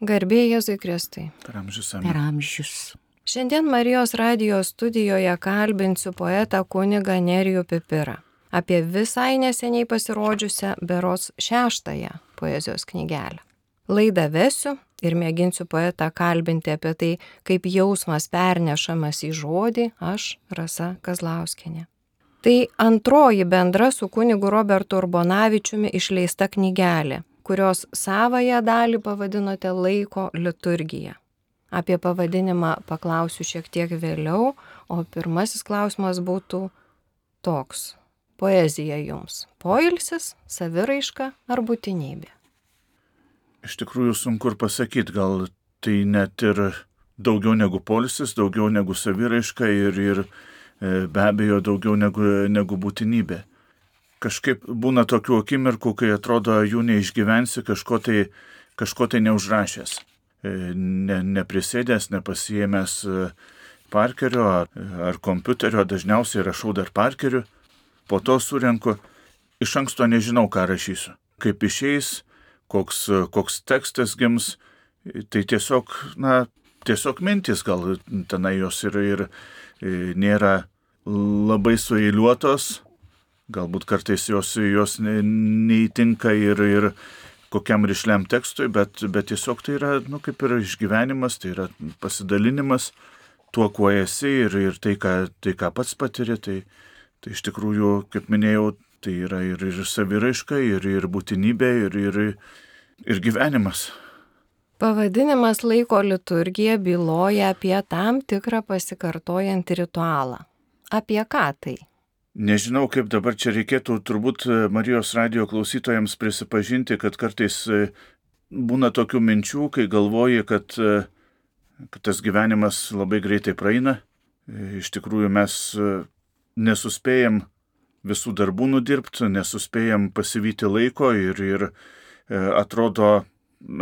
Garbė Jėzui Kristui. Per amžius per amen. amžius. Šiandien Marijos radijos studijoje kalbinsiu poetą kunigą Nerijų Pipirą apie visai neseniai pasirodžiusią Beros šeštąją poezijos knygelę. Laidą vesiu ir mėginsiu poetą kalbinti apie tai, kaip jausmas pernešamas į žodį aš Rasa Kazlauskinė. Tai antroji bendra su kunigu Robertu Urbonavičiumi išleista knygelė, kurios savąją dalį pavadinote laiko liturgija. Apie pavadinimą paklausiu šiek tiek vėliau, o pirmasis klausimas būtų toks. Poezija jums - poilsis, saviraiška ar būtinybė? Iš tikrųjų sunku ir pasakyti, gal tai net ir daugiau negu polisis, daugiau negu saviraiška ir, ir e, be abejo daugiau negu, negu būtinybė. Kažkaip būna tokių akimirkų, kai atrodo jų neišgyvensi kažko tai, kažko tai neužrašęs. E, Ne, neprisėdęs, nepasijėmęs e, parkerio ar, ar kompiuterio, dažniausiai rašau dar parkeriu, po to surenku, iš anksto nežinau, ką rašysiu. Kaip išeis, koks, koks tekstas gims, tai tiesiog, na, tiesiog mintis gal tenai jos ir, ir e, nėra labai sueiliuotos, galbūt kartais jos, jos ne- neįtinka ir, ir kokiam ryšliam tekstui, bet, bet tiesiog tai yra, nu, kaip ir išgyvenimas, tai yra pasidalinimas tuo, kuo esi ir, ir tai, ką, tai, ką pats patiri, tai, tai iš tikrųjų, kaip minėjau, tai yra ir, ir saviraiška, ir, ir būtinybė, ir, ir, ir gyvenimas. Pavadinimas laiko liturgija byloja apie tam tikrą pasikartojantį ritualą. Apie ką tai? Nežinau, kaip dabar čia reikėtų turbūt e, Marijos radio klausytojams prisipažinti, kad kartais e, būna tokių minčių, kai galvoji, kad, e, kad tas gyvenimas labai greitai praeina. Iš tikrųjų mes nesuspėjam visų darbų nudirbti, nesuspėjam pasivyti laiko ir, ir atrodo,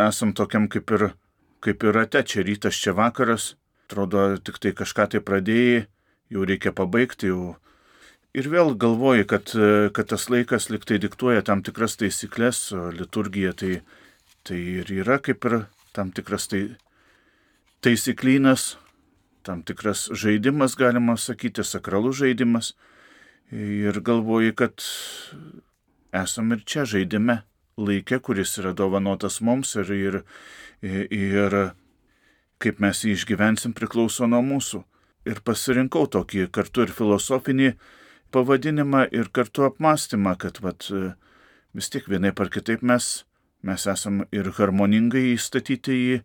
esam tokiam kaip ir, kaip ir rate, čia rytas, čia vakaras, atrodo, tik tai kažką tai pradėjai, jau reikia pabaigti, jau Ir vėl galvoji, kad, e, kad tas laikas liktai diktuoja tam tikras taisyklės, o liturgija tai, tai ir yra kaip ir tam tikras tai, taisyklynas, tam tikras žaidimas, galima sakyti, sakralus žaidimas. Ir galvoji, kad esam ir čia žaidime, laikė, kuris yra dovanotas mums ir, ir, ir kaip mes jį išgyvensim priklauso nuo mūsų. Ir pasirinkau tokį kartu ir filosofinį pavadinimą ir kartu apmąstymą, kad vat, vis tiek vienaip ar kitaip mes, mes esam ir harmoningai įstatyti į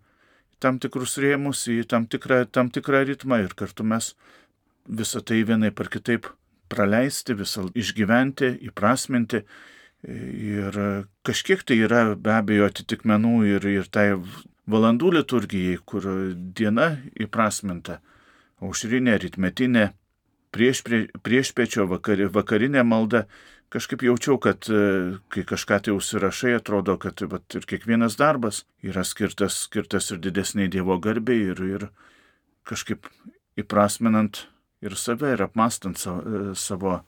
tam tikrus rėmus, į tam tikrą, tam tikrą ritmą ir kartu mes visą tai vienaip ar kitaip praleisti, visą išgyventi, įprasminti. Ir kažkiek tai yra be abejo atitikmenų ir, ir tai valandų liturgijai, kur diena įprasminta, aušrinė, rytmetinė, prieš, prie, priešpečio vakari, vakarinė malda, kažkaip jaučiau, kad e, kai kažką tai užsirašai, atrodo, kad vat, ir kiekvienas darbas yra skirtas, skirtas ir didesniai Dievo garbei ir, ir kažkaip įprasminant ir save, ir apmastant savo, e, savo,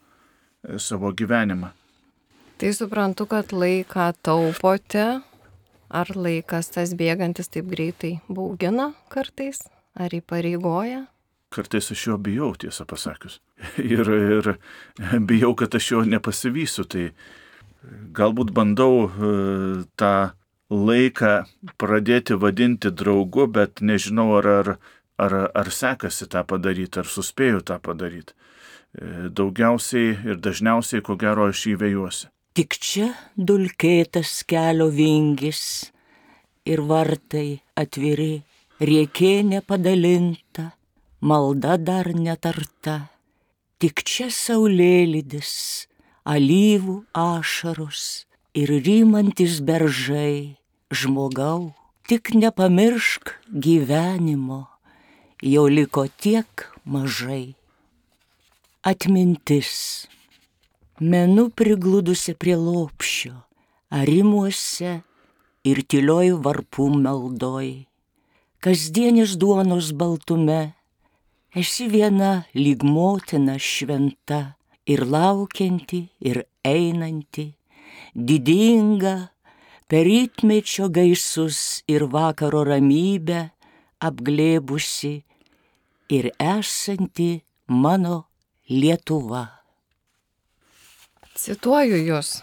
e, savo gyvenimą. Tai suprantu, kad laiką taupote, ar laikas tas bėgantis taip greitai baugina kartais, ar įpareigoja? Kartais aš jo bijau, tiesą pasakius. Ir, ir bijau, kad aš jo nepasivysiu. Tai galbūt bandau e, tą laiką pradėti vadinti draugu, bet nežinau, ar, ar, ar, ar sekasi tą padaryti, ar suspėju tą padaryti. E, Daugiausiai ir dažniausiai, ko gero, aš įvėjuosi. Tik čia dulkėtas kelio vingis ir vartai atviri, riekė nepadalinta, malda dar netarta. Tik čia saulėlydis, alyvų ašaros ir rymantis beržai. Žmogau, tik nepamiršk gyvenimo, jo liko tiek mažai. Atmintis. Menu prigludusi prie lopšio, arimuose ir tylioj varpų meldoj. Kasdienis duonos baltume, esi viena lyg motina šventa ir laukianti, ir einanti, didinga, per rytmečio gaisus ir vakaro ramybę apglėbusi ir esanti mano Lietuva. Cituoju jūs.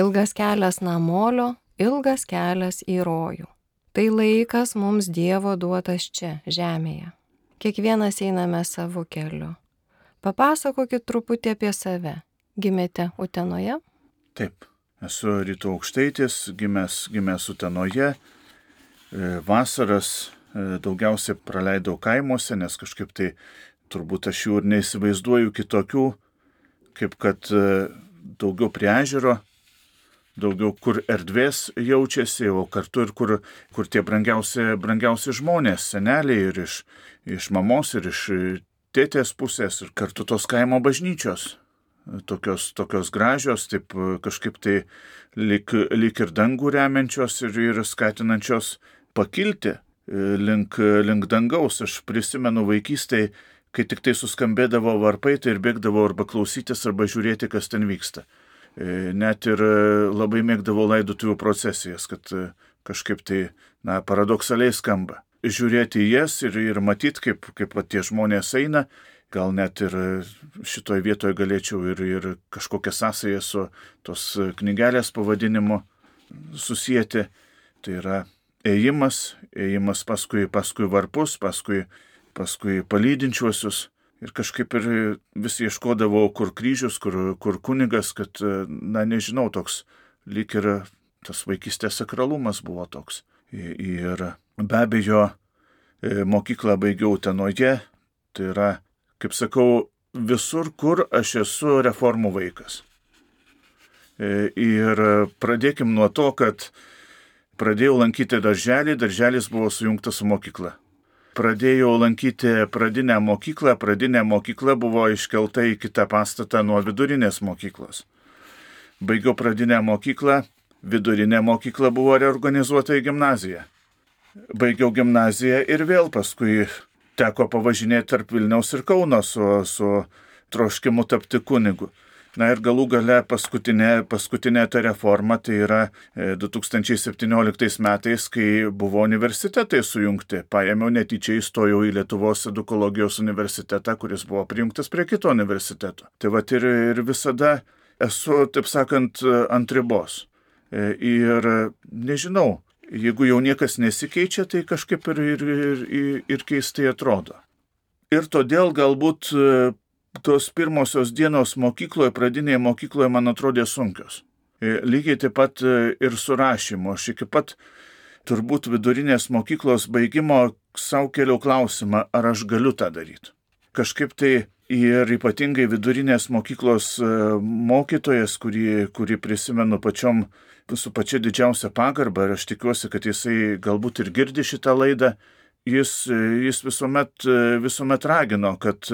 Ilgas kelias namolio, ilgas kelias į rojų. Tai laikas mums Dievo duotas čia, žemėje. Kiekvienas einame savo keliu. Papasakokit truputį apie save. Gimėte Utenoje? Taip, esu rytų aukštaitis, gimęs, gimęs Utenoje. E, vasaras e, daugiausiai praleidau kaimuose, nes kažkaip tai turbūt aš jų ir neįsivaizduoju kitokių, kaip kad e, daugiau prie ežero, daugiau kur erdvės jaučiasi, o kartu ir kur, kur tie brangiausi, brangiausi žmonės, seneliai ir iš, iš mamos, ir iš tėtės pusės, ir kartu tos kaimo bažnyčios. Tokios, tokios gražios, taip kažkaip tai lik, lik ir dangų remiančios ir, ir skatinančios pakilti e, link, link dangaus. Aš prisimenu vaikystėje kai tik tai suskambėdavo varpai, tai ir bėgdavo arba klausytis, arba žiūrėti, kas ten vyksta. E, net ir e, labai mėgdavo laidotuvių procesijas, kad e, kažkaip tai, na, paradoksaliai skamba. Žiūrėti į jas ir, ir matyti, kaip, kaip va, tie žmonės eina, gal net ir šitoje vietoje galėčiau ir, ir kažkokią sąsąją su tos knygelės pavadinimu susijęti. Tai yra ėjimas, ėjimas paskui, paskui varpus, paskui paskui palydinčiuosius. Ir kažkaip ir vis ieškodavau, kur kryžius, kur, kur kunigas, kad, na nežinau, toks lyg ir tas vaikystės sakralumas buvo toks. Ir be abejo, e, mokyklą baigiau tenoje, tai yra, kaip sakau, visur, kur aš esu reformų vaikas. E, ir pradėkim nuo to, kad pradėjau lankyti darželį, darželis buvo sujungtas su mokykla pradėjau lankyti pradinę mokyklą, pradinė mokykla buvo iškelta į kitą pastatą nuo vidurinės mokyklos. Baigiau pradinę mokyklą, vidurinė mokykla buvo reorganizuota į gimnaziją. Baigiau gimnaziją ir vėl paskui teko pavažinėti tarp Vilniaus ir Kauno su, su troškimu tapti kunigu. Na ir galų gale paskutinė, paskutinė ta reforma tai yra 2017 e, metais, kai buvo universitetai sujungti. Paėmiau netyčia įstojau į Lietuvos edukologijos universitetą, kuris buvo prijungtas prie kito universiteto. Tai va ir, ir visada esu, taip sakant, ant ribos. E, ir nežinau, jeigu jau niekas nesikeičia, tai kažkaip ir, ir, ir, ir keistai atrodo. Ir todėl galbūt tos pirmosios dienos mokykloje, pradinėje mokykloje, man atrodė sunkios. E, lygiai taip pat e, ir su rašymu. Aš iki pat turbūt vidurinės mokyklos baigimo savo keliau klausimą, ar aš galiu tą daryti. Kažkaip tai ir ypatingai vidurinės mokyklos e, mokytojas, kurį, kurį prisimenu pačiom su pačia didžiausia pagarba ir aš tikiuosi, kad jisai galbūt ir girdi šitą laidą, jis, jis visuomet, visuomet ragino, kad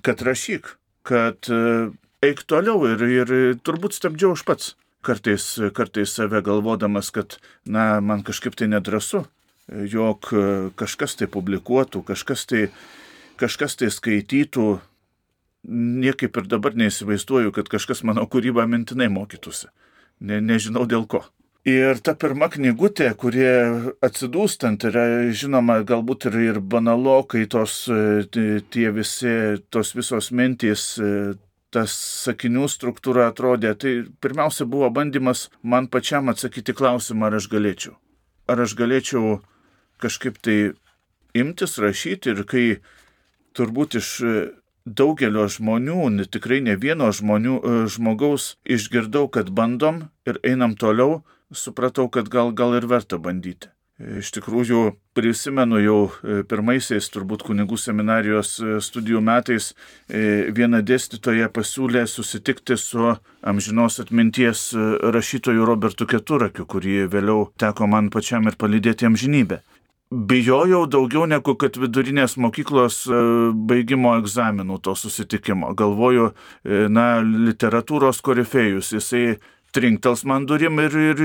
kad rašyk, kad e, eik toliau ir, ir turbūt stabdžiau aš pats. Kartais, kartais save galvodamas, kad, na, man kažkaip tai nedrasu, jog kažkas tai publikuotų, kažkas tai, kažkas tai skaitytų, niekaip ir dabar neįsivaizduoju, kad kažkas mano kūrybą mintinai mokytųsi. Ne, nežinau dėl ko. Ir ta pirma knygutė, kurie atsidūstant yra, žinoma, galbūt ir, ir banalokai tos tie visi, tos visos mintys, tas sakinių struktūra atrodė, tai pirmiausia buvo bandymas man pačiam atsakyti klausimą, ar aš galėčiau. Ar aš galėčiau kažkaip tai imtis rašyti ir kai turbūt iš daugelio žmonių, tikrai ne vieno žmonių, žmogaus išgirdau, kad bandom ir einam toliau, supratau, kad gal, gal ir verta bandyti. Iš tikrųjų, prisimenu jau e, pirmaisiais turbūt kunigų seminarijos e, studijų metais e, viena dėstytoja pasiūlė susitikti su amžinos atminties rašytoju Robertu Keturakiu, kurį vėliau teko man pačiam ir palydėti amžinybę. Bijojau daugiau negu kad vidurinės mokyklos baigimo egzaminų to susitikimo. Galvoju, na, literatūros korifėjus, jisai trinktels man durim ir, ir,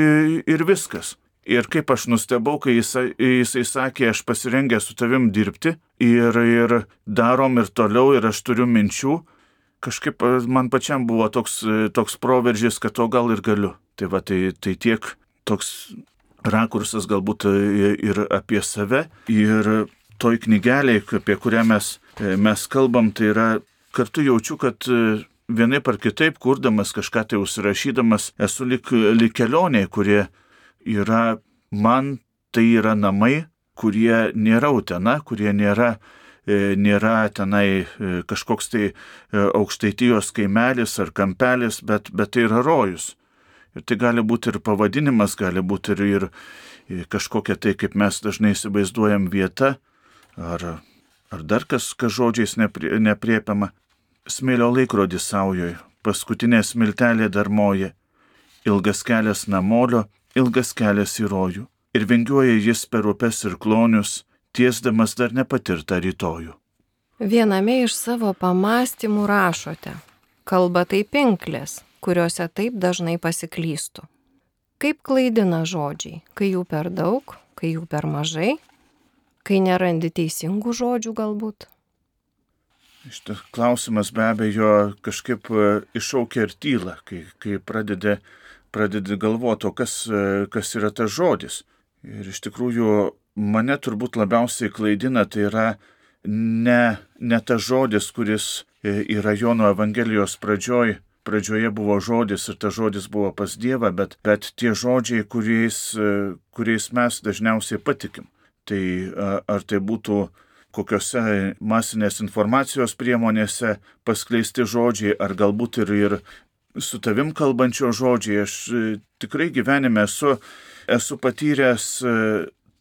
ir viskas. Ir kaip aš nustebau, kai jisai, jisai sakė, aš pasirengę su tavim dirbti ir, ir darom ir toliau ir aš turiu minčių, kažkaip man pačiam buvo toks, toks proveržys, kad to gal ir galiu. Tai va, tai, tai tiek, toks rakursas galbūt ir apie save. Ir toj knygelėje, apie kurią mes, mes kalbam, tai yra kartu jaučiu, kad vienaip ar kitaip, kurdamas kažką tai užsirašydamas, esu lik, lik kelioniai, kurie yra man, tai yra namai, kurie nėra utena, kurie nėra nėra tenai kažkoks tai aukštaitijos kaimelis ar kampelis, bet, bet tai yra rojus. Ir tai gali būti ir pavadinimas, gali būti ir, ir kažkokia tai, kaip mes dažnai įsivaizduojam, vieta, ar, ar dar kas, kas žodžiais neprie, nepriepiama. Smėlio laikrodis saujoj, paskutinė smiltelė dar moja, ilgas kelias namolio, ilgas kelias į rojų. Ir vingiuoja jis per upes ir klonius, tiesdamas dar nepatirtą rytojų. Viename iš savo pamastymų rašote, kalba tai pinklės, kuriuose taip dažnai pasiklystų. Kaip klaidina žodžiai, kai jų per daug, kai jų per mažai, kai nerandi teisingų žodžių galbūt? Šitas klausimas be abejo kažkaip e, iššaukia ir tyla, kai, kai pradedi, pradedi galvoti, o kas, e, kas yra tas žodis. Ir iš tikrųjų mane turbūt labiausiai klaidina, tai yra ne, ne tas žodis, kuris e, yra Jono Evangelijos pradžioj, pradžioje buvo žodis ir tas žodis buvo pas Dievą, bet, bet tie žodžiai, kuriais, kuriais mes dažniausiai patikim. Tai ar tai būtų kokiuose masinės informacijos priemonėse paskleisti žodžiai, ar galbūt ir, ir su tavim kalbančio žodžiai. Aš e, tikrai gyvenime esu, esu patyręs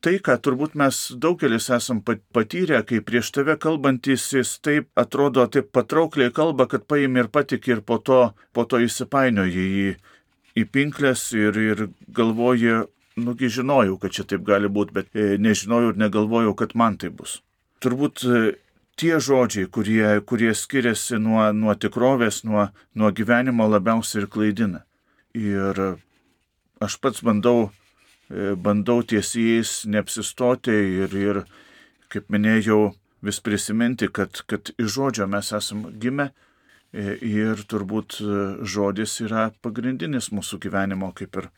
tai, ką turbūt mes daugelis esam patyrę, kai prieš tave kalbantis jis taip atrodo taip patraukliai kalba, kad paimi ir patik ir po to, po to įsipainioji į, į pinklės ir, ir galvoji, nugi žinojau, kad čia taip gali būti, bet e, nežinojau ir negalvojau, kad man tai bus. Turbūt e, tie žodžiai, kurie, kurie skiriasi nuo, nuo tikrovės, nuo, nuo gyvenimo labiausiai ir klaidina. Ir aš pats bandau E, bandau tiesiais neapsistoti ir, ir, kaip minėjau, vis prisiminti, kad, kad iš žodžio mes esame gimę e, ir turbūt žodis yra pagrindinis mūsų gyvenimo kaip ir,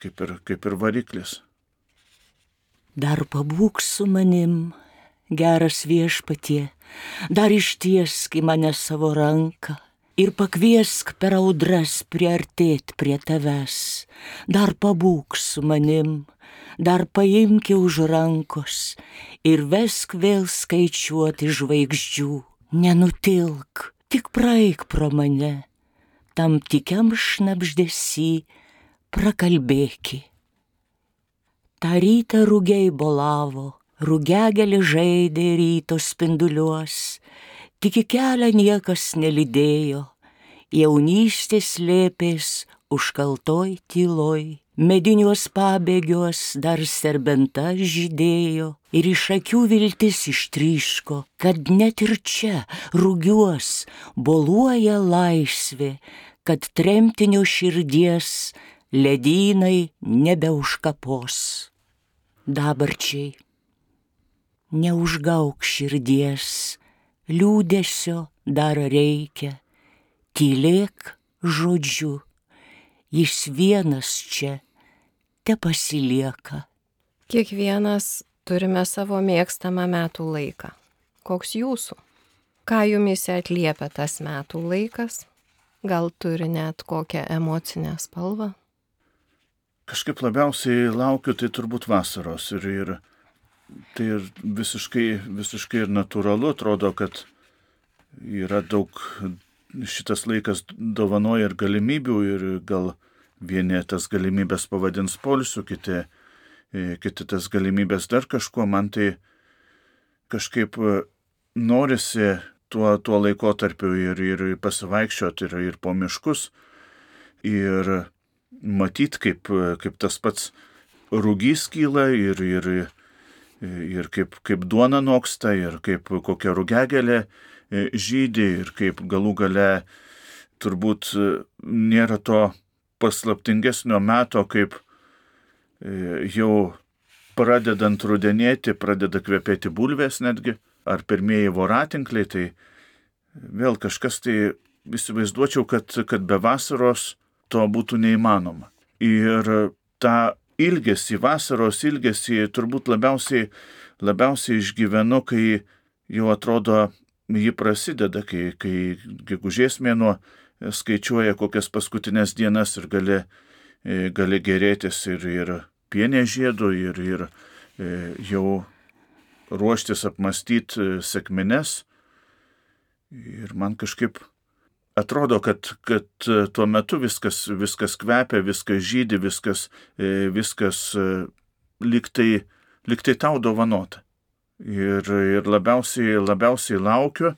kaip ir, kaip ir variklis. Dar pabūk su manim, geras viešpatie, dar ištiesk į mane savo ranką ir pakviesk per audras priartėti prie tavęs, dar pabūk su manim, dar paimki už rankos ir vesk vėl skaičiuoti žvaigždžių, nenutilk, tik praeik pro mane, tam tikiam šnapždėsi prakalbėki. Ta rytą rūgiai bolavo, rūgegelį žaidė ryto spinduliuos, tik į kelią niekas nelydėjo, jaunystės lėpės užkaltoj tyloj, mediniuos pabėgiuos dar serbenta žydėjo. Ir iš akių viltis ištryško, kad net ir čia rūgiuos boluoja laisvė, kad tremtinio širdies ledynai nebeužkapos. Dabarčiai, neužgauk širdies, liūdėsio dar reikia, tylėk žodžiu, jis vienas čia te pasilieka. Kiekvienas turime savo mėgstamą metų laiką. Koks jūsų? Ką jumise atliepia tas metų laikas? Gal turi net kokią emocinę spalvą? Kažkaip labiausiai laukiu tai turbūt vasaros ir, ir Tai ir visiškai, visiškai ir natūralu atrodo, kad yra daug, šitas laikas dovanoja ir galimybių ir gal vieni tas galimybės pavadins polsiu, kiti, e, kiti tas galimybės dar kažkuo, man tai kažkaip e, norisi tuo, tuo laikotarpiu ir, ir pasivaikščioti ir, ir po miškus ir matyti, kaip, kaip tas pats rūgys kyla ir, ir ir kaip, kaip duona noksta, ir kaip kokia rugegelė e, žydė, ir kaip galų gale turbūt e, nėra to paslaptingesnio meto, kaip e, jau pradedant rudenėti, pradeda kvepėti bulvės netgi, ar pirmieji voratinkliai, tai vėl kažkas tai įsivaizduočiau, kad, kad be vasaros to būtų neįmanoma. Ir tą ilgesį, vasaros ilgesį turbūt labiausiai, labiausiai išgyvenu, kai jau atrodo ji prasideda, kai, kai gegužės mėnuo skaičiuoja kokias paskutinės dienas ir gali, e, gali gerėtis ir, ir pienė žiedų, ir, ir e, jau ruoštis apmastyti e, sėkmines. Ir man kažkaip atrodo, kad, kad tuo metu viskas, viskas kvepia, viskas žydi, viskas, viskas liktai, liktai tau dovanota. Ir, ir labiausiai, labiausiai laukiu,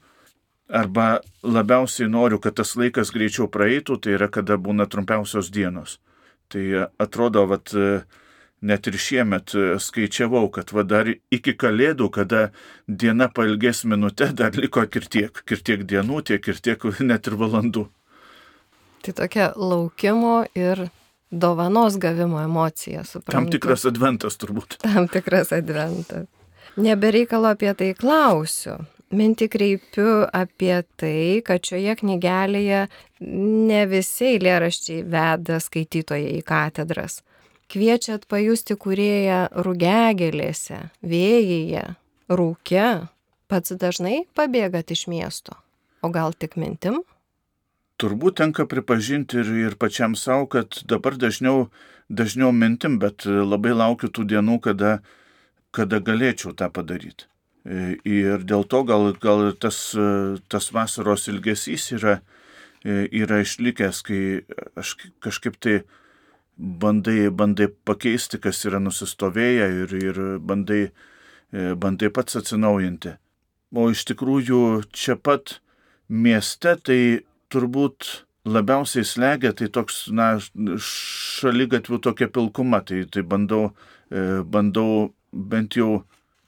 arba labiausiai noriu, kad tas laikas greičiau praeitų, tai yra kada būna trumpiausios dienos. Tai atrodo, vat, net ir šiemet skaičiavau, kad va dar iki kalėdų, kada diena pailgės minutę, dar liko ir tiek, ir tiek dienų, tiek ir tiek net ir valandų. Tai tokia laukimo ir dovanos gavimo emocija, suprantu. Tam tikras adventas turbūt. Tam tikras adventas. Nebereikalo apie tai klausiu. Mintį kreipiu apie tai, kad šioje knygelėje ne visi eilėraščiai veda skaitytojai į katedras. Kviečiat pajusti kurėją rugegelėse, vėjyje, rūke. Pats dažnai pabėgat iš miesto. O gal tik mintim? Turbūt tenka pripažinti ir, ir pačiam savo, kad dabar dažniau, dažniau mintim, bet labai laukiu tų dienų, kada, kada galėčiau tą padaryti. E, ir dėl to gal, gal tas, tas vasaros ilgesys yra, e, yra išlikęs, kai aš kažkaip tai bandai, bandai pakeisti, kas yra nusistovėję ir, ir bandai, bandai pats atsinaujinti. O iš tikrųjų čia pat mieste tai turbūt labiausiai slegia, tai toks, na, šalygatvių tokia pilkuma, tai, tai bandau, bandau bent jau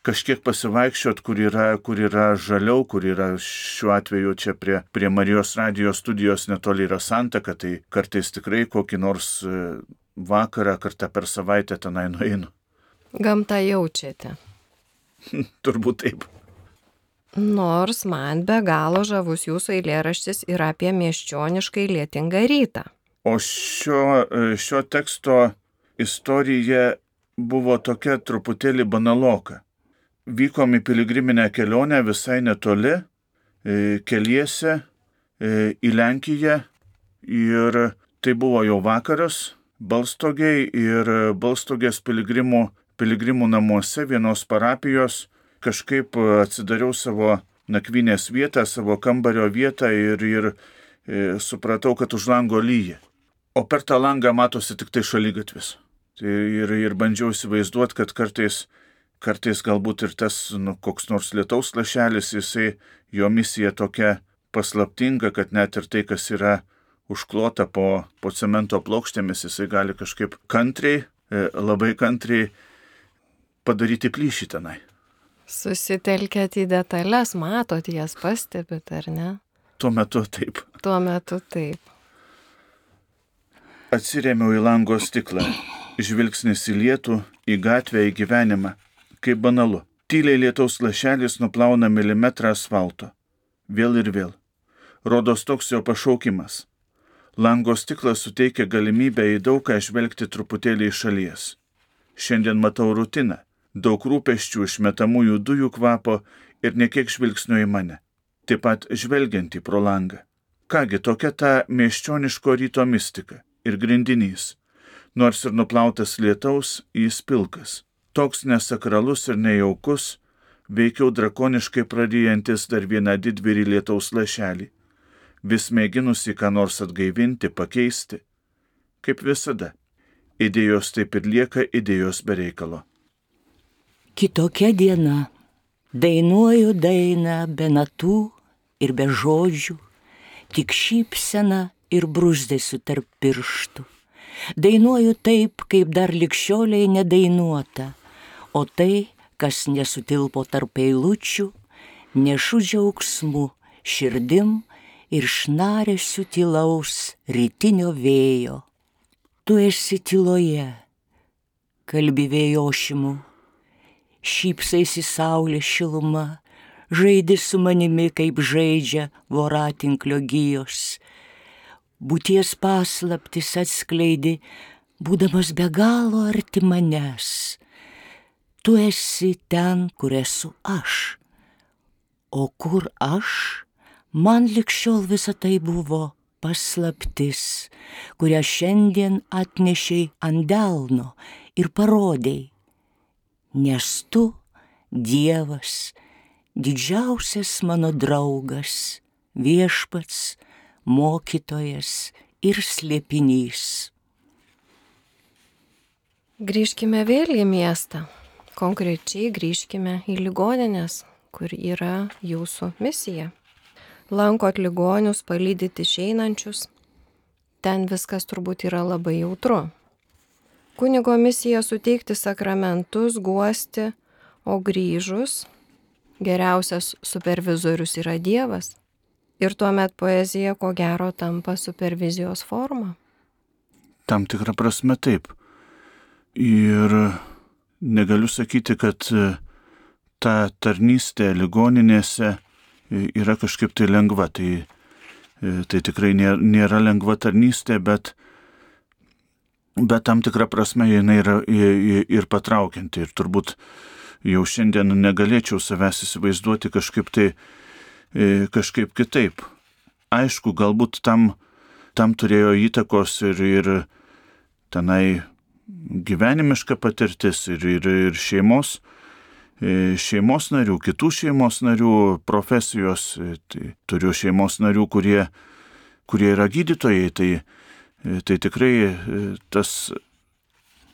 kažkiek pasivaikščiot, kur yra, kur yra žaliau, kur yra šiuo atveju čia prie, prie Marijos radijos studijos netoli yra santaka, tai kartais tikrai kokį nors e, vakarą kartą per savaitę tenai nueinu. Gamtą jaučiate. Turbūt taip. Nors man be galo žavus jūsų eilėraštis yra apie miesčioniškai lietingą rytą. O šio, e, šio teksto istorija buvo tokia truputėlį banaloka vykom į piligriminę kelionę visai netoli, e, keliese e, į Lenkiją ir tai buvo jau vakaras, Balstogiai ir Balstogės piligrimų, piligrimų namuose vienos parapijos kažkaip atsidariau savo nakvynės vietą, savo kambario vietą ir, ir e, supratau, kad už lango lyja. O per tą langą matosi tik tai šalygatvis. Tai ir, ir bandžiau įsivaizduoti, kad kartais kartais galbūt ir tas nu, koks nors lietaus lašelis, jisai, jo misija tokia paslaptinga, kad net ir tai, kas yra užklota po, po cemento plokštėmis, jisai gali kažkaip kantriai, e, labai kantriai padaryti plyšį tenai. Susitelkėt į detalės, matot jas, pastebit, ar ne? Tuo metu taip. Tuo metu taip. Atsirėmiau į lango stiklą, žvilgsnis į lietų, į gatvę, į gyvenimą kaip banalu. Tyliai lietaus lašelis nuplauna milimetrą asfalto. Vėl ir vėl. Rodos toks jo pašaukimas. Lango stiklas suteikia galimybę į daugą žvelgti truputėlį iš šalies. Šiandien matau rutiną, daug rūpeščių išmetamųjų dujų kvapo ir nekiek žvilgsnio į mane. Taip pat žvelgiantį pro langą. Kągi tokia ta miesčioniško ryto mistika ir grindinys. Nors ir nuplautas lietaus, jis pilkas toks nesakralus ir nejaukus, veikiau drakoniškai pradyjantis dar vieną didvyrį lietaus lašelį, vis mėginusi ką nors atgaivinti, pakeisti. Kaip visada, idėjos taip ir lieka idėjos bereikalo. Kitokia diena. Dainuoju dainą be natų ir be žodžių, tik šypsena ir brūždėsiu tarp pirštų. Dainuoju taip, kaip dar likščioliai nedainuota o tai, kas nesutilpo tarp eilučių, nešu džiaugsmu, širdim ir šnarėsiu tylaus rytinio vėjo. Tu esi tyloje, kalbi vėjošimu, šypsaisi saulė šiluma, žaidi su manimi, kaip žaidžia voratinklio gyjos. Būties paslaptis atskleidi būdamas be galo arti manęs, tu esi ten, kur esu aš. O kur aš, man likščiol visą tai buvo paslaptis, kurią šiandien atnešiai ant delno ir parodėjai. Nes tu, Dievas, didžiausias mano draugas, viešpats, mokytojas ir slėpinys. Grįžkime vėl į miestą. Konkrečiai grįžkime į ligoninės, kur yra jūsų misija. Lankot ligonius, palydyti išeinančius. Ten viskas turbūt yra labai jautru. Kunigo misija suteikti sakramentus, guosti, o grįžus geriausias supervizorius yra Dievas. Ir tuomet poezija ko gero tampa supervizijos forma. Tam tikrą prasme taip. Ir negaliu sakyti, kad e, ta tarnystė ligoninėse e, yra kažkaip tai lengva. Tai, e, tai tikrai nėra, lengva tarnystė, bet, bet tam tikrą prasme jinai yra ir patraukianti. Ir turbūt jau šiandien negalėčiau savęs įsivaizduoti kažkaip tai kažkaip kitaip. Aišku, galbūt tam, tam turėjo įtakos ir, ir tenai gyvenimiška patirtis ir, ir, ir šeimos, e, šeimos narių, kitų šeimos narių profesijos. Tai turiu šeimos narių, kurie, kurie yra gydytojai. Tai, e, tai tikrai tas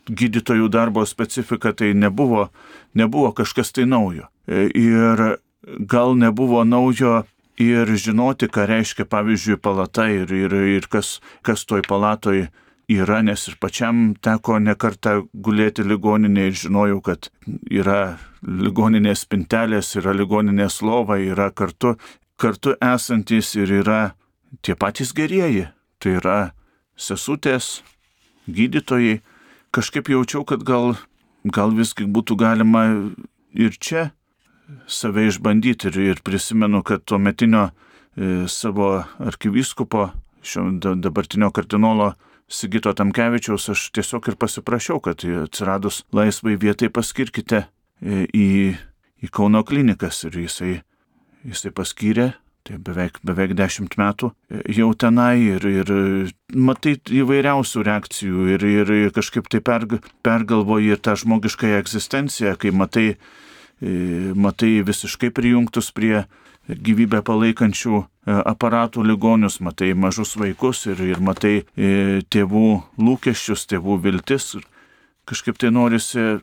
gydytojų darbo specifika tai nebuvo, nebuvo kažkas tai naujo. Ir gal nebuvo naujo ir žinoti, ką reiškia, pavyzdžiui, palata ir, ir, ir kas, kas toj palatoj yra, nes ir pačiam teko nekartą gulėti ligoninėje ir žinojau, kad yra ligoninės spintelės, yra ligoninės lova, yra kartu, kartu esantis ir yra tie patys gerieji. Tai yra sesutės, gydytojai. Kažkaip jaučiau, kad gal, gal visgi būtų galima ir čia save išbandyti ir, ir prisimenu, kad tuo metinio e, savo arkivyskupo, šio dabartinio kardinolo Sigito Tamkevičiaus aš tiesiog ir pasiprašiau, kad atsiradus laisvai vietai paskirkite e, į, į Kauno klinikas. Ir jisai, jisai paskyrė, tai beveik, beveik dešimt metų e, jau tenai ir, ir matai įvairiausių reakcijų ir, ir kažkaip tai perg, pergalvoji ir tą žmogiškąją egzistenciją, kai matai, e, matai visiškai prijungtus prie gyvybę palaikančių e, aparatų ligonius, matai mažus vaikus ir, ir matai e, tėvų lūkesčius, tėvų viltis. Kažkaip tai norisi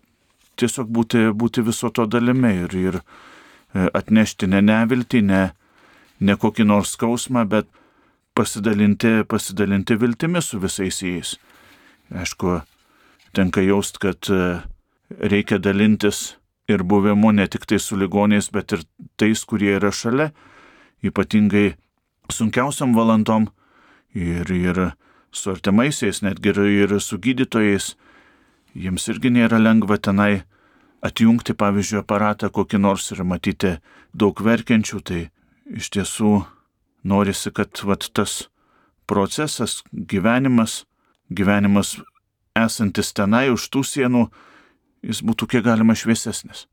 tiesiog būti, būti viso to dalimi ir, ir e, atnešti ne neviltį, ne, ne kokį nors skausmą, bet pasidalinti, pasidalinti viltimi su visais jais. Aišku, tenka jaust, kad reikia dalintis ir buvimu ne tik tai su ligoniais, bet ir tais, kurie yra šalia, ypatingai sunkiausiam valandom ir, ir su artimaisiais, netgi ir, ir su gydytojais. Jiems irgi nėra lengva tenai atjungti, pavyzdžiui, aparatą kokį nors ir matyti daug verkiančių, tai iš tiesų norisi, kad vat, tas procesas, gyvenimas, gyvenimas esantis tenai už tų sienų, jis būtų kiek galima šviesesnis.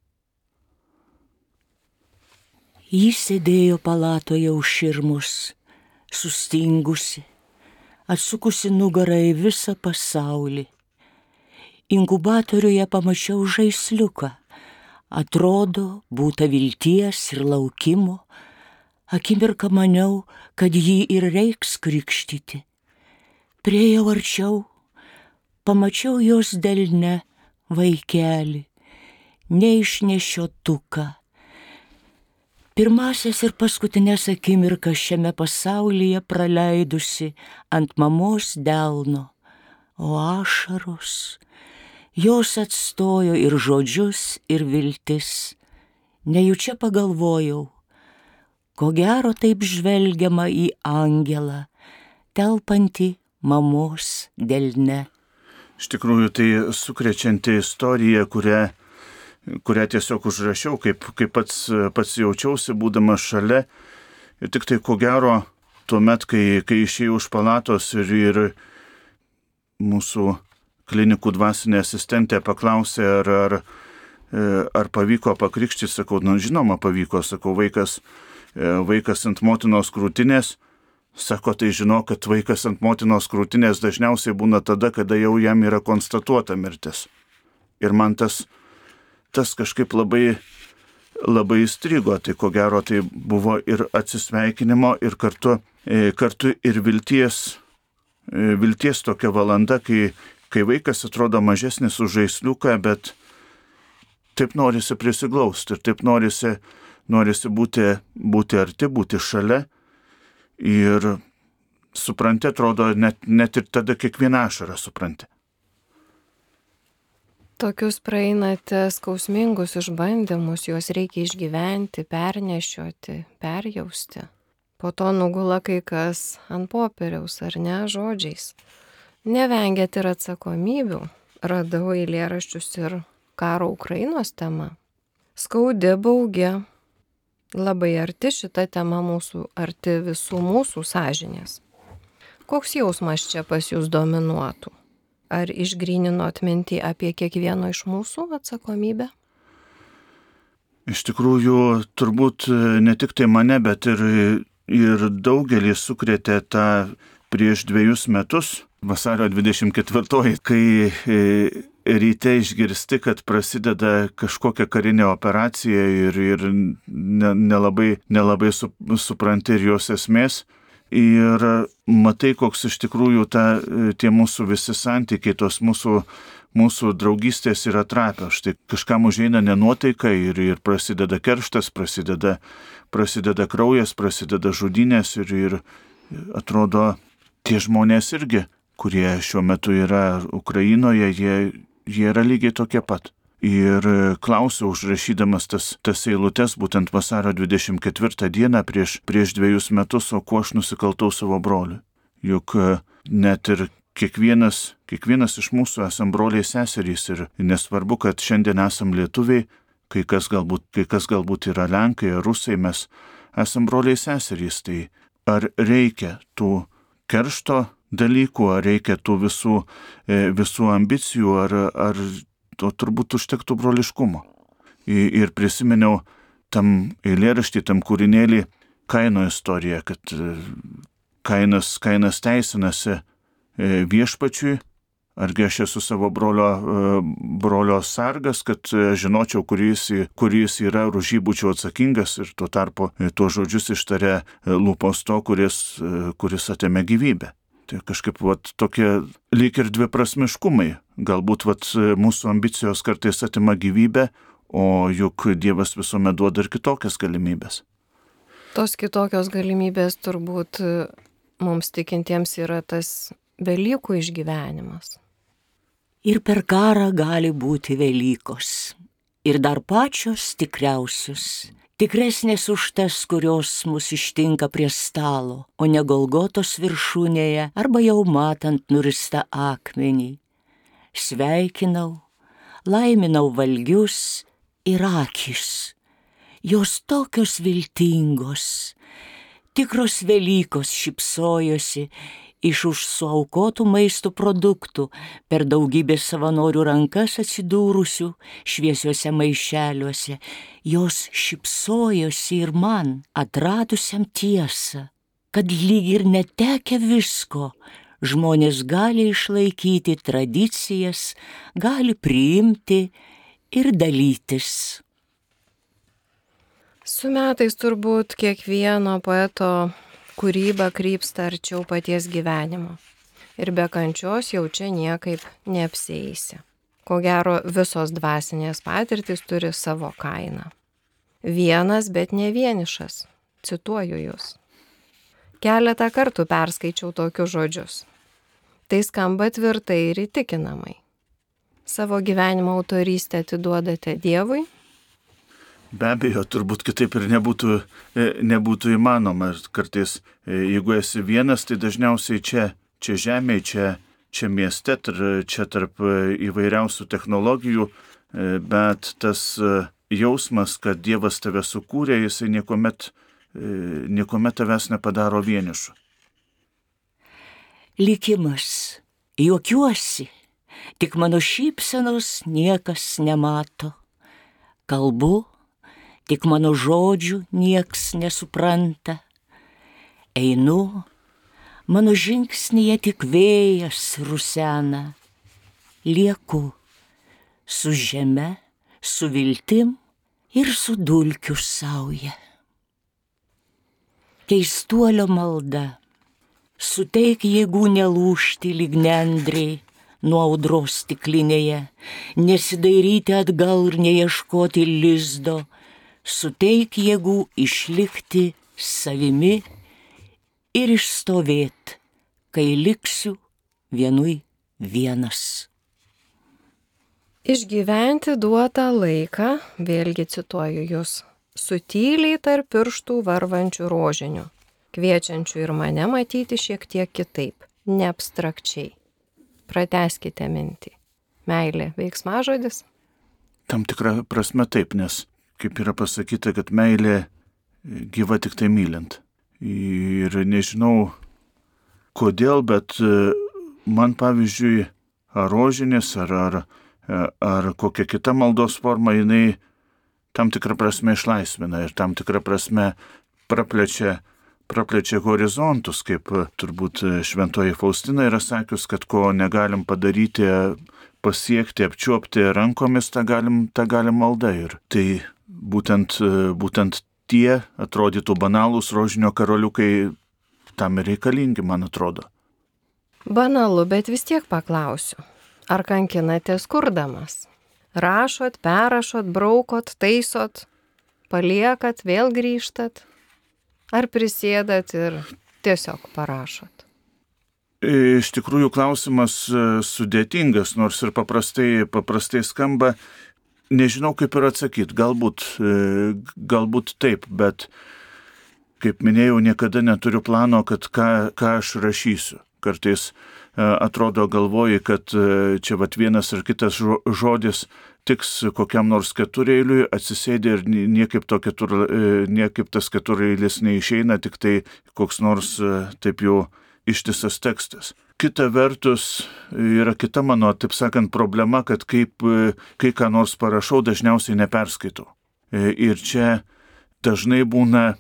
Jis sėdėjo palatoje už širmus, sustingusi, atsukusi nugarą į visą pasaulį. Inkubatoriuje pamačiau žaisliuką. Atrodo, būta vilties ir laukimo. Akimirką maniau, kad jį ir reiks krikštyti. Prieėjau arčiau, pamačiau jos delne vaikeli, neišnešiotuką. Pirmasis ir paskutinės akimirkas šiame pasaulyje praleidusi ant mamos delno, o ašaros, jos atstojo ir žodžius, ir viltis. Nejučia pagalvojau, ko gero taip žvelgiama į angelą, telpantį mamos delne. Iš tikrųjų, tai sukrečianti istorija, kurią, kurią tiesiog užrašiau, kaip, kaip pats, pats jaučiausi, būdamas šalia. Ir tik tai ko gero, tuo met, kai, kai išėjau iš palatos ir, ir mūsų klinikų dvasinė asistentė paklausė, ar, ar, ar pavyko pakrikštyti, sakau, na žinoma, pavyko, sakau, vaikas, vaikas ant motinos krūtinės. Sako, tai žino, kad vaikas ant motinos krūtinės dažniausiai būna tada, kada jau jam yra konstatuota mirtis. Ir man tas, tas kažkaip labai, labai įstrigo, tai ko gero tai buvo ir atsisveikinimo, ir kartu, e, kartu ir vilties, vilties tokia valanda, kai, kai vaikas atrodo mažesnis už žaisliuką, bet taip norisi prisiglausti ir taip norisi, norisi būti, būti arti, būti šalia. Ir supranti, atrodo, net, net ir tada kiekvieną ašarą supranti. Tokius praeinate skausmingus išbandymus, juos reikia išgyventi, pernešioti, perjausti. Po to nugula kai kas ant popieriaus ar ne žodžiais. Nevengėt ir atsakomybių. Radau eilėraščius ir karo Ukrainos tema. Skaudi baugi. Labai arti šita tema mūsų, arti visų mūsų sąžinės. Koks jausmas čia pas jūs dominuotų? Ar išgryninot mintį apie kiekvieno iš mūsų atsakomybę? Iš tikrųjų, turbūt ne tik tai mane, bet ir, ir daugelį sukrėtė tą prieš dviejus metus vasario 24, kai e, ryte išgirsti, kad prasideda kažkokia karinė operacija ir, ir nelabai, nelabai su, supranti ir jos esmės. Ir matai, koks iš tikrųjų ta, tie mūsų visi santykiai, tos mūsų, mūsų draugystės yra trapios. Štai kažkam užeina nenuotaika ir, ir prasideda kerštas, prasideda, prasideda kraujas, prasideda žudynės ir, ir atrodo, tie žmonės irgi kurie šiuo metu yra Ukrainoje, jie, jie yra lygiai tokie pat. Ir klausiau, užrašydamas tas, tas eilutes, būtent vasario 24 dieną prieš, prieš dviejus metus, o kuo aš nusikaltau savo broliu. Juk e, net ir kiekvienas, kiekvienas iš mūsų esam broliai seserys ir nesvarbu, kad šiandien esam lietuviai, kai kas galbūt, kai kas galbūt yra lenkai rusai, mes esam broliai seserys. Tai ar reikia tų keršto dalykų, ar reikia tų visų, e, visų ambicijų, ar, ar to turbūt užtektų broliškumo. Ir prisiminiau tam eilėraštį, tam kūrinėlį kaino istoriją, kad e, kainas, kainas teisinasi e, viešpačiui, argi aš esu savo brolio, brolio sargas, kad žinočiau, kuris, kuris yra, už jį būčiau atsakingas ir tuo tarpu tuos žodžius ištarė lūpos to, kuris, kuris atėmė gyvybę. Tai kažkaip vat, tokie lyg ir dviprasmiškumai. Galbūt vat, mūsų ambicijos kartais atima gyvybę, o juk Dievas visuomet duoda ir kitokias galimybės. Tos kitokios galimybės turbūt mums tikintiems yra tas Velykų išgyvenimas. Ir per karą gali būti Velykos. Ir dar pačios tikriausios tikresnės už tas, kurios mus ištinka prie stalo, o ne Golgotos viršūnėje arba jau matant nuristą akmenį. Sveikinau, laiminau valgius ir akis. Jos tokios viltingos, tikros Velykos šipsojosi iš už suaukotų maisto produktų per daugybę savanorių rankas atsidūrusių šviesiuose maišeliuose, jos šipsojosi ir man, atradusiam tiesą, kad lyg ir netekę visko, žmonės gali išlaikyti tradicijas, gali priimti ir dalytis. Su metais turbūt kiekvieno poeto kūryba krypsta arčiau paties gyvenimo. Ir be kančios jau čia niekaip neapsėisi. Ko gero, visos dvasinės patirtis turi savo kainą. Vienas, bet ne vienišas. Cituoju jūs. Keletą kartų perskaičiau tokius žodžius. Tai skamba tvirtai ir įtikinamai. Savo gyvenimo autorystę atiduodate Dievui Be abejo, turbūt kitaip ir nebūtų, e, nebūtų įmanoma. Kartais, e, jeigu esi vienas, tai dažniausiai čia, čia žemėje, čia, čia mieste, čia tarp e, įvairiausių technologijų, bet tas jausmas, kad Dievas tave sukūrė, jisai niekuomet, niekuomet tavęs nepadaro vienišu. Likimas, juokiuosi, tik mano šypsenos niekas nemato. Kalbu, tik mano žodžių nieks nesupranta. Einu, mano žingsnyje tik vėjas rusena. Lieku su žeme, su viltim ir su dulkių sauja. Keistuolio malda, suteik jėgų nelūšti lyg nendriai nuo audros stiklinėje, nesidairyti atgal ir neieškoti lizdo, suteik jėgų išlikti savimi ir išstovėti, kai liksiu vienui vienas. Išgyventi duotą laiką, vėlgi cituoju jūs, sutyliai tarp pirštų varvančių rožinių, kviečiančių ir mane matyti šiek tiek kitaip, ne abstrakčiai. Prateskite mintį. Meilė veiksmažodis? Tam tikrą prasme taip, nes kaip yra pasakyta, kad meilė gyva tik tai mylint. Ir nežinau kodėl, bet man pavyzdžiui, ar rožinės, ar, ar E, ar kokia kita maldos forma, jinai tam tikrą prasme išlaisvina ir tam tikrą prasme praplečia, praplečia horizontus, kaip turbūt šventoji Faustina yra sakius, kad ko negalim padaryti, pasiekti, apčiuopti rankomis, tą galim, tą galim malda. Ir tai būtent, būtent tie atrodytų banalūs rožinio karoliukai tam ir reikalingi, man atrodo. Banalu, bet vis tiek paklausiu. Ar kankinatės kurdamas? Rašot, perrašot, braukot, taisot, paliekat, vėl grįžtat? Ar prisėdat ir tiesiog parašot? Iš tikrųjų klausimas e, sudėtingas, nors ir paprastai, paprastai skamba. Nežinau kaip ir atsakyti, galbūt, e, galbūt taip, bet kaip minėjau, niekada neturiu plano, kad ką, ką aš rašysiu. Kartais E, atrodo galvoji, kad e, čia vat vienas ar kitas žodis tiks kokiam nors keturėliui, atsisėdė ir niekaip, to ketur, niekaip tas keturėlis neišeina, tik tai koks nors taip jau ištisas tekstas. Kita vertus yra kita mano, taip sakant, problema, kad kaip, kai ką nors parašau, dažniausiai neperskaitau. Ir čia dažnai būna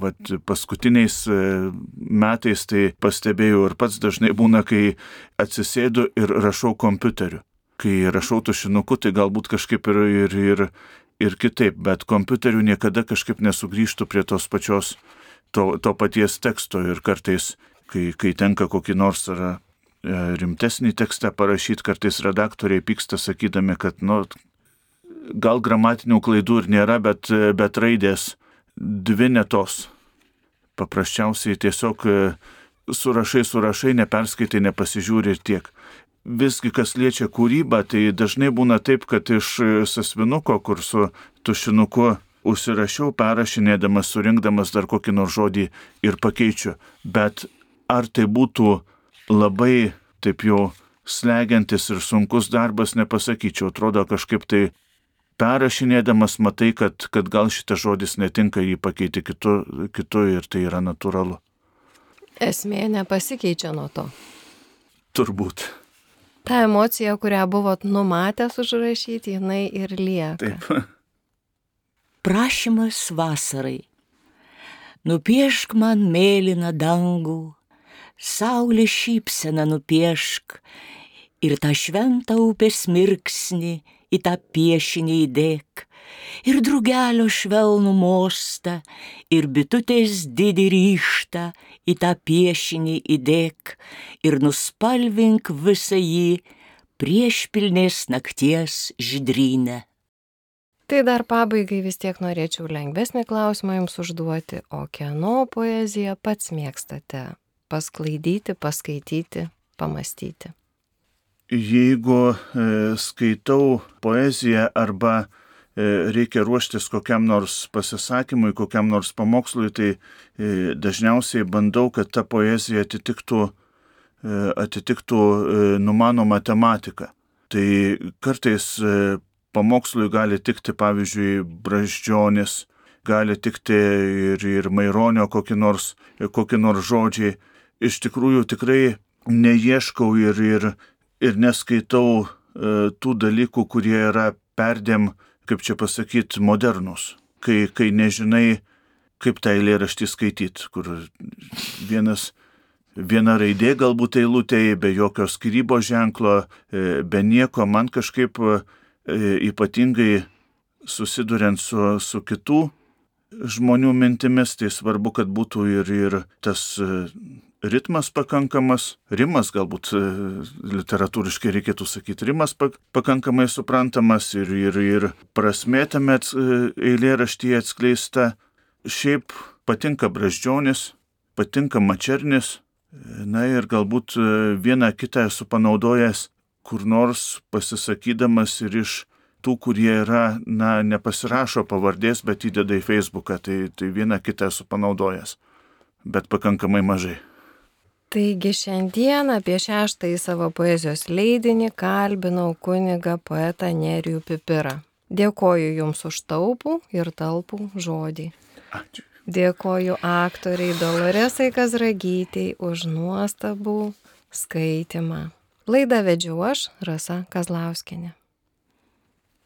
vat, paskutiniais e, metais tai pastebėjau ir pats dažnai būna, kai atsisėdu ir rašau kompiuteriu. Kai rašau tušinuku, tai galbūt kažkaip ir, ir, ir, ir kitaip, bet kompiuteriu niekada kažkaip nesugrįžtų prie tos pačios, to, to paties teksto ir kartais, kai, kai tenka kokį nors ar e, rimtesnį tekstą parašyti, kartais redaktoriai pyksta sakydami, kad, nu, gal gramatinių klaidų ir nėra, bet, bet raidės dvi netos. Paprasčiausiai tiesiog e, surašai, surašai, neperskaitai, nepasižiūri ir tiek. Visgi, kas liečia kūrybą, tai dažnai būna taip, kad iš e, sasvinuko, kur su tušinuku užsirašiau, perrašinėdamas, surinkdamas dar kokį nors žodį ir pakeičiu. Bet ar tai būtų labai taip jau slegiantis ir sunkus darbas, nepasakyčiau. Atrodo kažkaip tai perrašinėdamas matai, kad, kad gal šitas žodis netinka, jį pakeiti kitu, kitu ir tai yra natūralu. Esmė nepasikeičia nuo to. Turbūt. Ta emocija, kurią buvot numatęs užrašyti, jinai ir lieka. Taip. Prašymas vasarai. Nupiešk man mėlyną dangų, saulė šypsena nupiešk ir tą šventą upės mirksnį į tą piešinį įdėk, ir drugelio švelnų mostą, ir bitutės didį ryštą į tą piešinį įdėk, ir nuspalvink visą jį prieš pilnės nakties žydrynę. Tai dar pabaigai vis tiek norėčiau lengvesnį klausimą jums užduoti, o kieno poeziją pats mėgstate pasklaidyti, paskaityti, pamastyti? jeigu e, skaitau poeziją arba e, reikia ruoštis kokiam nors pasisakymui, kokiam nors pamokslui, tai e, dažniausiai bandau, kad ta poezija atitiktų, atitiktų numanomą tematiką. Tai kartais pamokslui gali tikti, pavyzdžiui, braždžionis, gali tikti ir, ir maironio kokie nors, kokie nors žodžiai. Iš tikrųjų tikrai neieškau ir, ir ir neskaitau e, tų dalykų, kurie yra perdėm, kaip čia pasakyti, modernus. Kai, kai nežinai, kaip tą eilėraštį skaityti, kur vienas, viena raidė galbūt eilutėje, be jokio skrybo ženklo, e, be nieko, man kažkaip e, ypatingai susiduriant su, su kitų žmonių mintimis, tai svarbu, kad būtų ir, ir tas ritmas pakankamas, rimas galbūt e, literatūriškai reikėtų sakyti, rimas pakankamai suprantamas ir, ir, ir prasmė tame e, eilėraštyje atskleista. Šiaip patinka braždžionis, patinka mačernis, e, na ir galbūt vieną kitą esu panaudojęs kur nors pasisakydamas ir iš tų, kurie yra, na, nepasirašo pavardės, bet įdeda į Facebooką, tai, tai vieną kitą esu panaudojęs, bet pakankamai mažai. Taigi šiandien apie šeštąjį savo poezijos leidinį kalbinau kunigą poetą Nerijų Pipirą. Dėkoju Jums už taupų ir talpų žodį. Ačiū. Dėkoju aktoriai Doloresai Kazragytei už nuostabų skaitimą. Laidą vedžiau aš, Rasa Kazlauskinė.